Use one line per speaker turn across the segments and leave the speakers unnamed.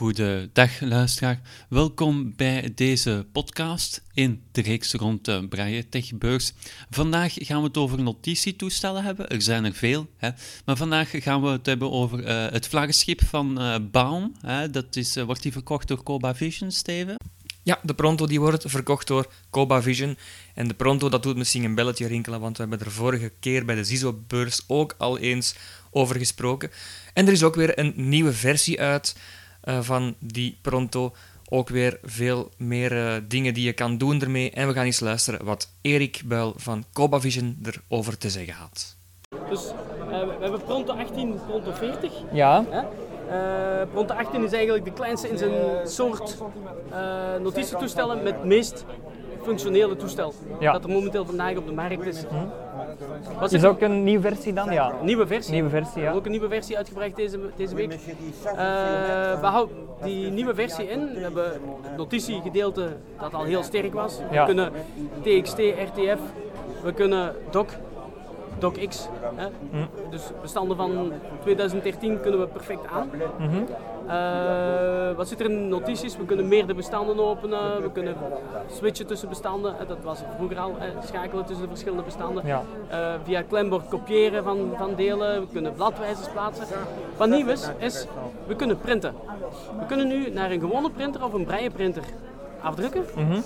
Goedendag luisteraar, welkom bij deze podcast in de reeks rond de Braille Techbeurs. Vandaag gaan we het over notitietoestellen hebben, er zijn er veel, hè. maar vandaag gaan we het hebben over uh, het vlaggenschip van uh, Baum. Hè. Dat is, uh, wordt die verkocht door Coba Vision, Steven?
Ja, de Pronto die wordt verkocht door Coba Vision. En de Pronto dat doet misschien een belletje rinkelen, want we hebben er vorige keer bij de ZISO-beurs ook al eens over gesproken. En er is ook weer een nieuwe versie uit van die Pronto. Ook weer veel meer uh, dingen die je kan doen ermee. En we gaan eens luisteren wat Erik Buil van Coba Vision erover te zeggen had.
Dus uh, we hebben Pronto 18, Pronto 40.
Ja.
Hè? Uh, Pronto 18 is eigenlijk de kleinste in zijn soort uh, notitietoestellen met het meest functionele toestel
ja.
dat er momenteel vandaag op de markt is.
Hm. Wat is ook een nieuwe versie dan? Ja.
Nieuwe versie.
Nieuwe versie, ja.
Ook een nieuwe versie uitgebracht deze, deze week. Uh, we houden die nieuwe versie in. We hebben het notitiegedeelte dat al heel sterk was. We kunnen TXT, RTF, we kunnen DOC, DocX. Hè?
Mm.
Dus bestanden van 2013 kunnen we perfect aan.
Mm -hmm.
uh, wat zit er in notities? We kunnen meerdere bestanden openen, we kunnen switchen tussen bestanden. Dat was vroeger al, schakelen tussen de verschillende bestanden.
Ja.
Uh, via klembord kopiëren van, van delen, we kunnen bladwijzers plaatsen. Wat nieuw is, is we kunnen printen. We kunnen nu naar een gewone printer of een braille printer afdrukken.
Mm -hmm.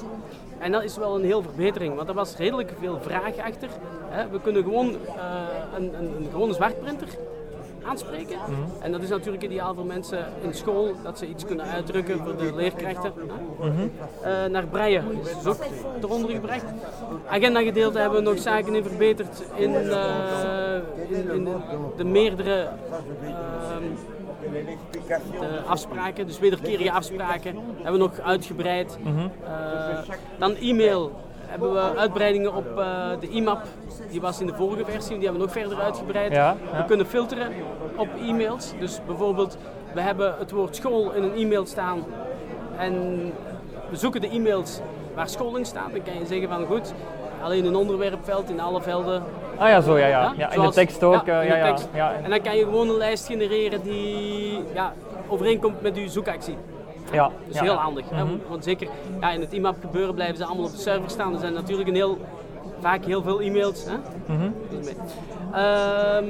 En dat is wel een heel verbetering, want er was redelijk veel vraag achter. Hè. We kunnen gewoon uh, een, een, een gewone zwartprinter aanspreken.
Mm -hmm.
En dat is natuurlijk ideaal voor mensen in school, dat ze iets kunnen uitdrukken voor de leerkrachten.
Mm -hmm.
uh, naar Braille is dus ook eronder gebracht. Agenda-gedeelte hebben we nog zaken in verbeterd in, uh, in, in de, de, meerdere de afspraken, dus wederkerige afspraken, hebben we nog uitgebreid.
Mm -hmm.
uh, dan e-mail hebben we uitbreidingen op uh, de IMAP. Die was in de vorige versie, die hebben we nog verder uitgebreid.
Ja, ja.
We kunnen filteren op e-mails. Dus bijvoorbeeld, we hebben het woord school in een e-mail staan. En we zoeken de e-mails waar school in staat. Dan kan je zeggen van goed, alleen een onderwerpveld in alle velden.
Ah ja, zo ja, ja. ja, ja in de tekst ook.
Ja, in
ja,
tekst.
ja,
En dan kan je gewoon een lijst genereren die ja, overeenkomt met je zoekactie.
Ja,
dus heel handig.
Mm -hmm.
hè? Want zeker ja, in het IMAP gebeuren blijven ze allemaal op de server staan. Er zijn natuurlijk een heel, vaak heel veel e-mails. Hè?
Mm -hmm.
dus um,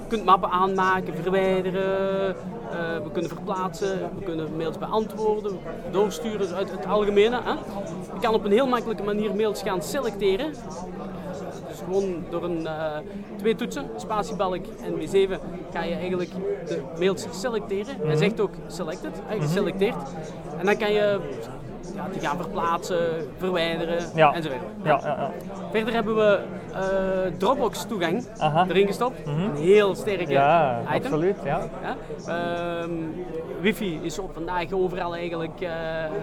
je kunt mappen aanmaken, verwijderen, uh, we kunnen verplaatsen, we kunnen mails beantwoorden, doorsturen dus uit het algemene. Hè? Je kan op een heel makkelijke manier mails gaan selecteren. Dus gewoon door een, uh, twee toetsen, spatiebalk en W7, ga je eigenlijk de mails selecteren. Hij -hmm. zegt ook selected. Mm -hmm. En dan kan je ja, die gaan verplaatsen, verwijderen
ja.
enzovoort.
Ja, ja, ja.
Verder hebben we uh, Dropbox toegang
Aha.
erin gestopt.
Mm -hmm.
Een heel sterke
ja,
item.
absoluut. Ja.
Ja? Um, wifi is op vandaag overal eigenlijk, uh,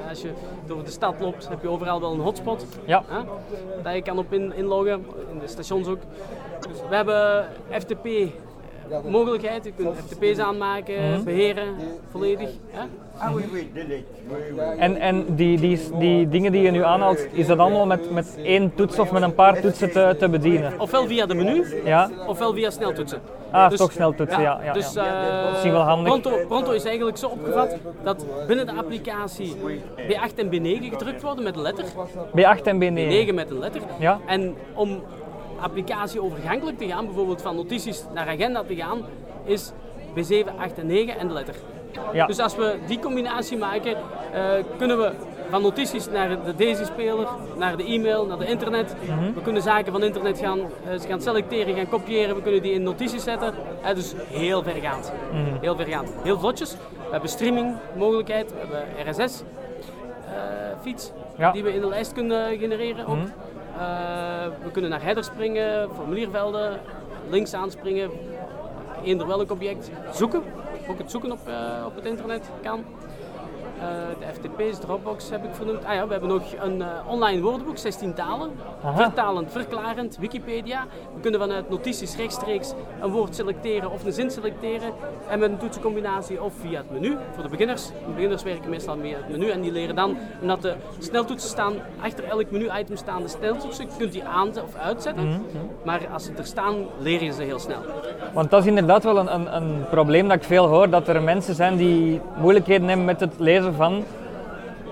als je door de stad loopt, heb je overal wel een hotspot.
Ja.
Daar je kan op in, inloggen, in de stations ook. Dus we hebben FTP mogelijkheid. Je kunt FTP's aanmaken,
Mhm.
beheren, volledig. Hè?
En, en die, die, die dingen die je nu aanhaalt, is dat allemaal met, met één toets of met een paar toetsen te, te bedienen?
Ofwel via de menu,
Ja?
ofwel via sneltoetsen.
Ah, toch sneltoetsen, ja. ja,
dus, uh,
wel handig.
Pronto, Pronto is eigenlijk zo opgevat dat binnen de applicatie B8 en B9 gedrukt worden met een letter.
B8 en B9.
B9 met een letter.
Ja.
En om applicatie overgankelijk te gaan, bijvoorbeeld van notities naar agenda te gaan, is B7, 8 en 9 en de letter.
Ja.
Dus als we die combinatie maken, uh, kunnen we van notities naar de Daisy-speler, naar de e-mail, naar de internet.
Mm -hmm.
We kunnen zaken van internet gaan, uh, gaan selecteren, gaan kopiëren. We kunnen die in notities zetten. Uh, dus heel vergaand.
Mm -hmm.
Heel vergaand. Heel vlotjes. We hebben streaming mogelijkheid. We hebben RSS fiets
ja.
die we in de lijst kunnen genereren. Ook.
Mm -hmm.
We kunnen naar headers springen, formuliervelden, links aanspringen, eender welk object zoeken. Ook het zoeken op, uh, op het internet kan. Eh, de FTP's, Dropbox heb ik vernoemd. Ah ja, we hebben nog een eh, online woordenboek, 16 talen.
Aha.
Vertalend, verklarend, Wikipedia. We kunnen vanuit notities rechtstreeks een woord selecteren of een zin selecteren. En met een toetsencombinatie of via het menu. Voor de beginners. De beginners werken meestal via het menu en die leren dan, omdat de sneltoetsen staan, achter elk menu-item staan de sneltoetsen. Je kunt die aan of uitzetten. Maar als ze er staan, leren je ze heel snel.
Want dat is inderdaad wel een, een, een probleem dat ik veel hoor, dat er mensen zijn die moeilijkheden hebben met het lezen van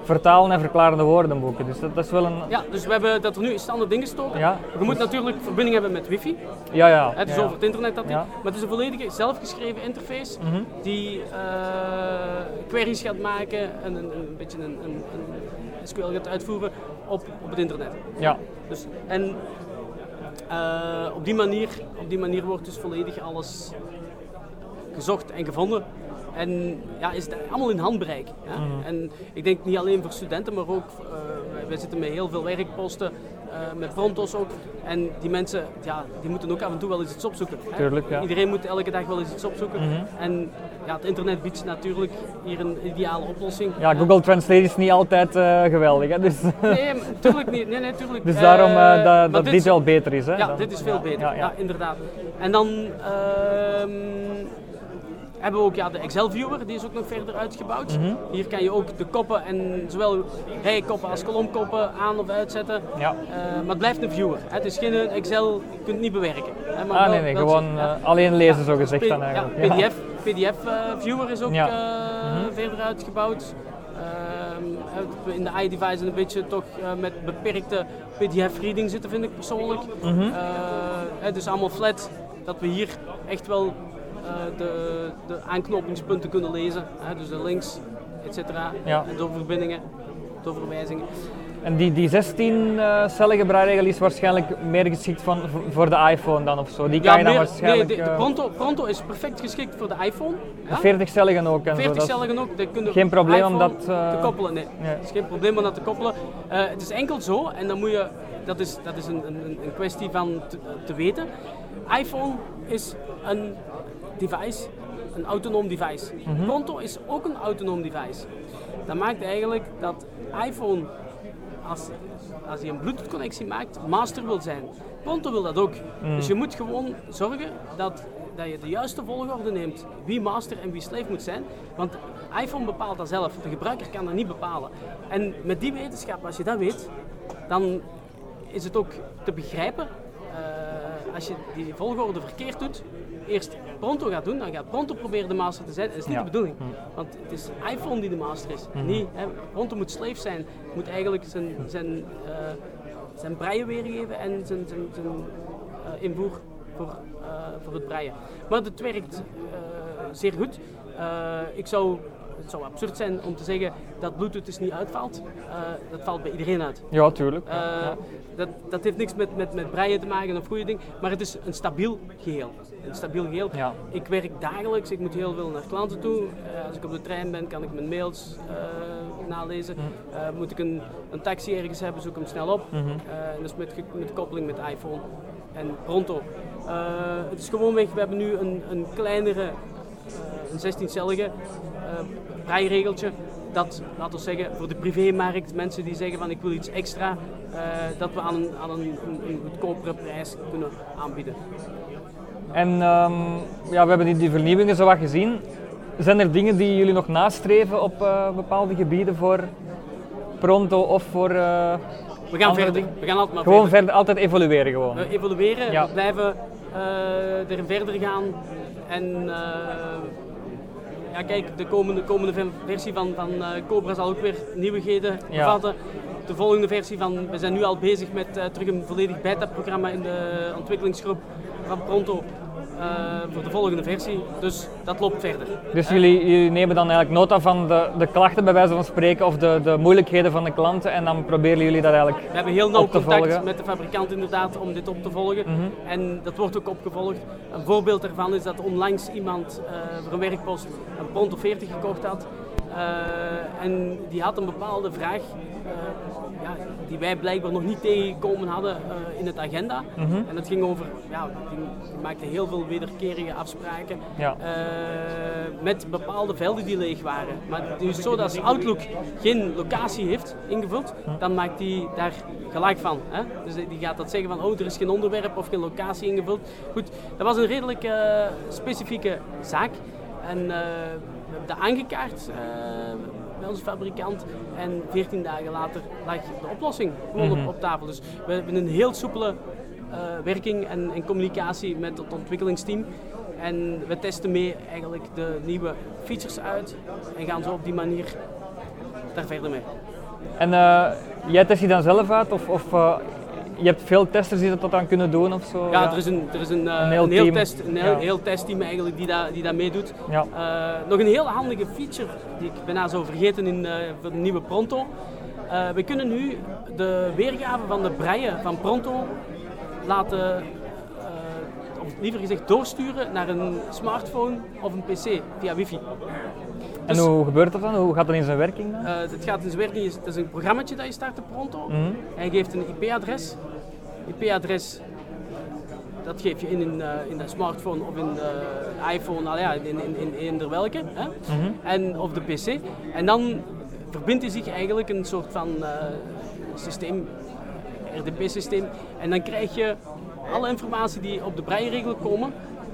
vertalen en verklarende woordenboeken. Dus dat, dat is wel een...
Ja, dus we hebben dat er nu in standaard ingestoken.
Ja.
Je moet natuurlijk verbinding hebben met wifi.
Ja, ja.
Het is
ja.
over het internet dat
Ja.
maar het is een volledige zelfgeschreven interface
Mhm.
die eh, queries gaat maken en een, een beetje een, een, een SQL gaat uitvoeren op, op het internet.
Ja.
Dus, en eh, op, die manier, op die manier wordt dus volledig alles gezocht en gevonden. En ja, is het allemaal in handbereik.
Mhm.
En ik denk niet alleen voor studenten, maar ook, eh, wij, zitten met heel veel werkposten, eh, met prontos ook. En die mensen, ja, die moeten ook af en toe wel eens iets opzoeken. hè.
Tuurlijk, ja.
Iedereen moet elke dag wel eens iets opzoeken.
Mhm.
En ja, het internet biedt natuurlijk hier een ideale oplossing.
ja, Google Translate is niet altijd eh, geweldig. Hè? Dus,
Nee, maar tuurlijk niet. Nee, nee, tuurlijk.
dus daarom dat, dit wel beter is. Hè?
Ja,
Dan-
dit is veel beter.
Ja,
Ja,
ja.
inderdaad. En dan ehm, hebben we ook ja, de Excel-viewer, die is ook nog verder uitgebouwd.
Mhm.
Hier kan je ook de koppen en zowel rijkoppen als kolomkoppen aan of uitzetten.
Ja.
Eh, maar het blijft een viewer. hè. Het is geen Excel, je kunt het niet bewerken. hè, maar
Ah,
wel-
nee, nee, gewoon
ja.
eh, alleen lezen zo gezegd dan
ja,
eigenlijk.
PDF, PDF-viewer is ook
Ja.
eh,
Mhm.
verder uitgebouwd. Uit- in de iDevice een beetje toch eh, met beperkte PDF-reading zitten, vind ik persoonlijk. Eh, het is allemaal flat, dat we hier echt wel eh, de, de aanknopingspunten kunnen lezen. Hè, dus de links, et cetera,
Ja.
en doorverbindingen, doorverwijzingen.
En die, die 16-cellige braairegel is waarschijnlijk meer geschikt van, voor de iPhone dan of zo. Die kan je dan
meer-
waarschijnlijk...
nee, de, de
eh,
Pronto, Pronto is perfect geschikt voor de iPhone. Ja?
40-celligen ook. En zo,
40
dat is-
celligen ook. daar kun je
Geen probleem om dat, eh,
te koppelen. Nee,
nee.
het is geen probleem om dat te koppelen. Eh, het is enkel zo, en dan moet je, dat is, dat is een, een, een kwestie van te, te weten. iPhone is een device, een autonoom device.
Mhm.
Pronto is ook een autonoom device. Dat maakt eigenlijk dat iPhone, als, als hij een Bluetooth-connectie maakt, master wil zijn. Pronto wil dat ook.
Mhm.
Dus je moet gewoon zorgen dat, dat je de juiste volgorde neemt wie master en wie slave moet zijn. Want iPhone bepaalt dat zelf. De gebruiker kan dat niet bepalen. En met die wetenschap, als je dat weet, dan is het ook te begrijpen. Als je die volgorde verkeerd doet, eerst Pronto gaat doen, dan gaat Pronto proberen de master te zijn. Dat is niet
Ja.
de bedoeling. Want het is iPhone die de master is. Niet, hè, Pronto moet slave zijn. Moet eigenlijk zijn, zijn, eh, zijn breien weergeven en zijn, zijn, zijn eh, invoer voor, eh, voor het breien. Maar het werkt zeer goed. Ik zou, het zou absurd zijn om te zeggen dat Bluetooth dus niet uitvalt. Eh, dat valt bij iedereen uit.
Ja, tuurlijk.
Eh,
ja.
dat, dat heeft niks met, met, met breien te maken of goede dingen, maar het is een stabiel geheel. Een stabiel geheel.
Ja.
Ik werk dagelijks, ik moet heel veel naar klanten toe. Eh, als ik op de trein ben, kan ik mijn mails nalezen.
Mhm.
Moet ik een, een taxi ergens hebben, zoek ik hem snel op. Dat is met, met koppeling met iPhone en Pronto. Het is gewoonweg, we hebben nu een, een kleinere, een 16-cellige eh breairegeltje. Dat, laten we zeggen, voor de privémarkt, mensen die zeggen van ik wil iets extra, eh, dat we aan een, aan een, een, goedkopere prijs kunnen aanbieden.
En ehm, ja, we hebben die, die vernieuwingen zo wat gezien. Zijn er dingen die jullie nog nastreven op eh, bepaalde gebieden voor Pronto of voor...
We gaan verder,
dingen?
we gaan altijd maar
gewoon
verder.
verder, altijd evolueren gewoon.
We evolueren,
Ja.
we blijven erin verder gaan. En ja, kijk, de komende, komende ver- versie van, van eh, Cobra zal ook weer nieuwigheden
Ja.
bevatten. De volgende versie van, we zijn nu al bezig met eh, terug een volledig beta-programma in de ontwikkelingsgroep van Pronto. Eh, voor de volgende versie. Dus dat loopt verder.
Dus jullie, jullie nemen dan eigenlijk nota van de, de klachten bij wijze van spreken of de, de moeilijkheden van de klanten en dan proberen jullie dat eigenlijk
We hebben heel nauw contact
volgen.
met de fabrikant inderdaad om dit op te volgen.
Mhm.
En dat wordt ook opgevolgd. Een voorbeeld daarvan is dat onlangs iemand eh, voor een werkpost een Pronto 40 gekocht had. Eh, en die had een bepaalde vraag ja, die wij blijkbaar nog niet tegengekomen hadden eh, in het agenda.
Mhm.
En dat ging over, ja, die, die maakte heel veel wederkerige afspraken
Ja.
eh, met bepaalde velden die leeg waren. Maar het is zo dat als Outlook geen locatie heeft ingevuld, dan maakt die daar gelijk van. Hè? Dus die gaat dat zeggen van, oh, er is geen onderwerp of geen locatie ingevuld. Goed, dat was een redelijk eh, specifieke zaak. En we hebben dat aangekaart bij onze fabrikant. En 14 dagen later lag de oplossing gewoon op, op tafel. Dus we hebben een heel soepele eh, werking en, en communicatie met het ontwikkelingsteam. En we testen mee eigenlijk de nieuwe features uit en gaan zo op die manier daar verder mee.
En eh, jij test die dan zelf uit? Of, of eh, je hebt veel testers die dat aan kunnen doen of zo?
Ja, er is een, er is een, eh,
Een heel
een heel,
team.
test, een heel,
Ja.
heel testteam eigenlijk die dat, die dat meedoet.
Ja.
Eh, nog een heel handige feature die ik bijna zou vergeten in, eh, voor de nieuwe Pronto. We kunnen nu de weergave van de breien van Pronto laten, of liever gezegd doorsturen naar een smartphone of een pc via wifi.
En
Dus-
hoe gebeurt dat dan? Hoe gaat dat in zijn werking dan?
Eh, het gaat in zijn werking, het is een programma dat je start op Pronto.
Mhm.
Hij geeft een IP-adres. IP-adres, dat geef je in, in, eh, in de smartphone of in de iPhone, nou ja, in, in, in eender welke. Hè?
Mhm.
En, of de PC. En dan verbindt hij zich eigenlijk een soort van eh, systeem, RDP-systeem. En dan krijg je alle informatie die op de breiregel komen,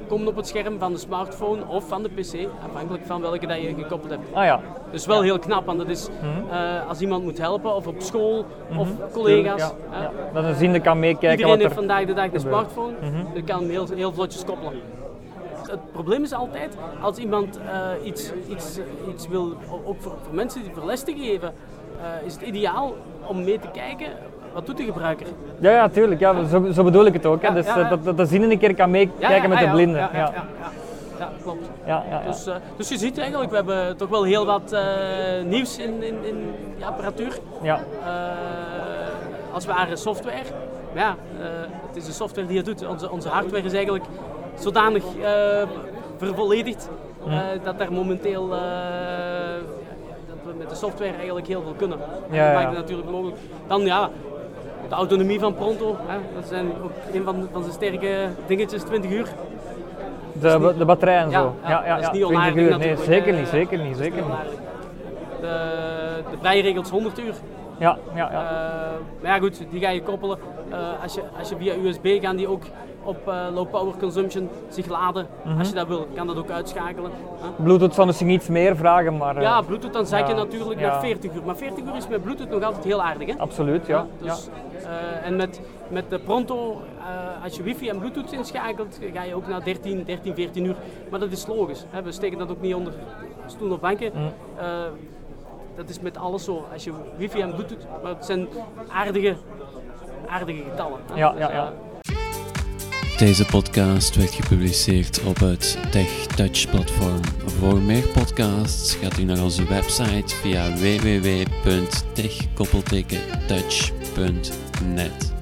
komen op het scherm van de smartphone of van de PC, afhankelijk van welke dat je gekoppeld hebt.
Ah ja.
Dus wel heel knap, want dat is eh, als iemand moet helpen, of op school, of collega's.
Ja, ja. Dat een ziende kan meekijken
Iedereen
wat
heeft
er...
vandaag de dag
gebeurt.
smartphone, je kan hem heel, heel vlotjes koppelen. Het probleem is altijd, als iemand eh, iets, iets, iets wil, ook voor, voor mensen die voor les te geven, eh, is het ideaal om mee te kijken, wat doet de gebruiker?
Ja, ja, tuurlijk. Ja, zo, zo bedoel ik het ook. Hè. Dus eh, dat, dat de ziende een keer kan meekijken met de
ja,
blinden.
Ja,
Ja,
klopt.
Ja, ja, ja.
Dus, eh, dus je ziet eigenlijk, we hebben toch wel heel wat eh, nieuws in, in, in die apparatuur.
ja.
Als ware software. Maar ja, het is de software die het doet. Onze, onze hardware is eigenlijk zodanig vervolledigd dat daar momenteel dat we met de software eigenlijk heel veel kunnen. En
Ja,
dat maakt het natuurlijk mogelijk. Dan ja, de autonomie van Pronto. Hè, dat zijn ook een van, van zijn sterke dingetjes, 20 uur.
De, de batterij en zo.
Ja, ja, dat is niet
20
onaardig
uur. Nee, zeker niet, zeker niet, zeker niet.
De, de breiregels 100 uur.
Ja, ja, ja.
Eh, maar ja goed, die ga je koppelen. Eh, als, je, als je via USB gaan die ook op eh, low power consumption zich laden.
Mhm.
Als je dat wil, kan dat ook uitschakelen. hè.
Bluetooth zal misschien iets meer vragen, maar... eh,
Ja, Bluetooth dan zak je
ja,
natuurlijk
ja.
naar 40 uur. Maar 40 uur is met Bluetooth nog altijd heel aardig. Hè?
Absoluut, ja. ja.
Dus, eh, en met, met de Pronto, als je wifi en bluetooth inschakelt, ga je ook naar 13, 13, 14 uur. Maar dat is logisch. Hè? We steken dat ook niet onder stoel of banken.
Mm.
Dat is met alles zo. Als je wifi en bluetooth, maar het zijn aardige, aardige getallen. hè.
Ja,
Dus,
ja, ja.
Deze podcast werd gepubliceerd op het TechTouch platform. Voor meer podcasts gaat u naar onze website via www.tech-touch.net.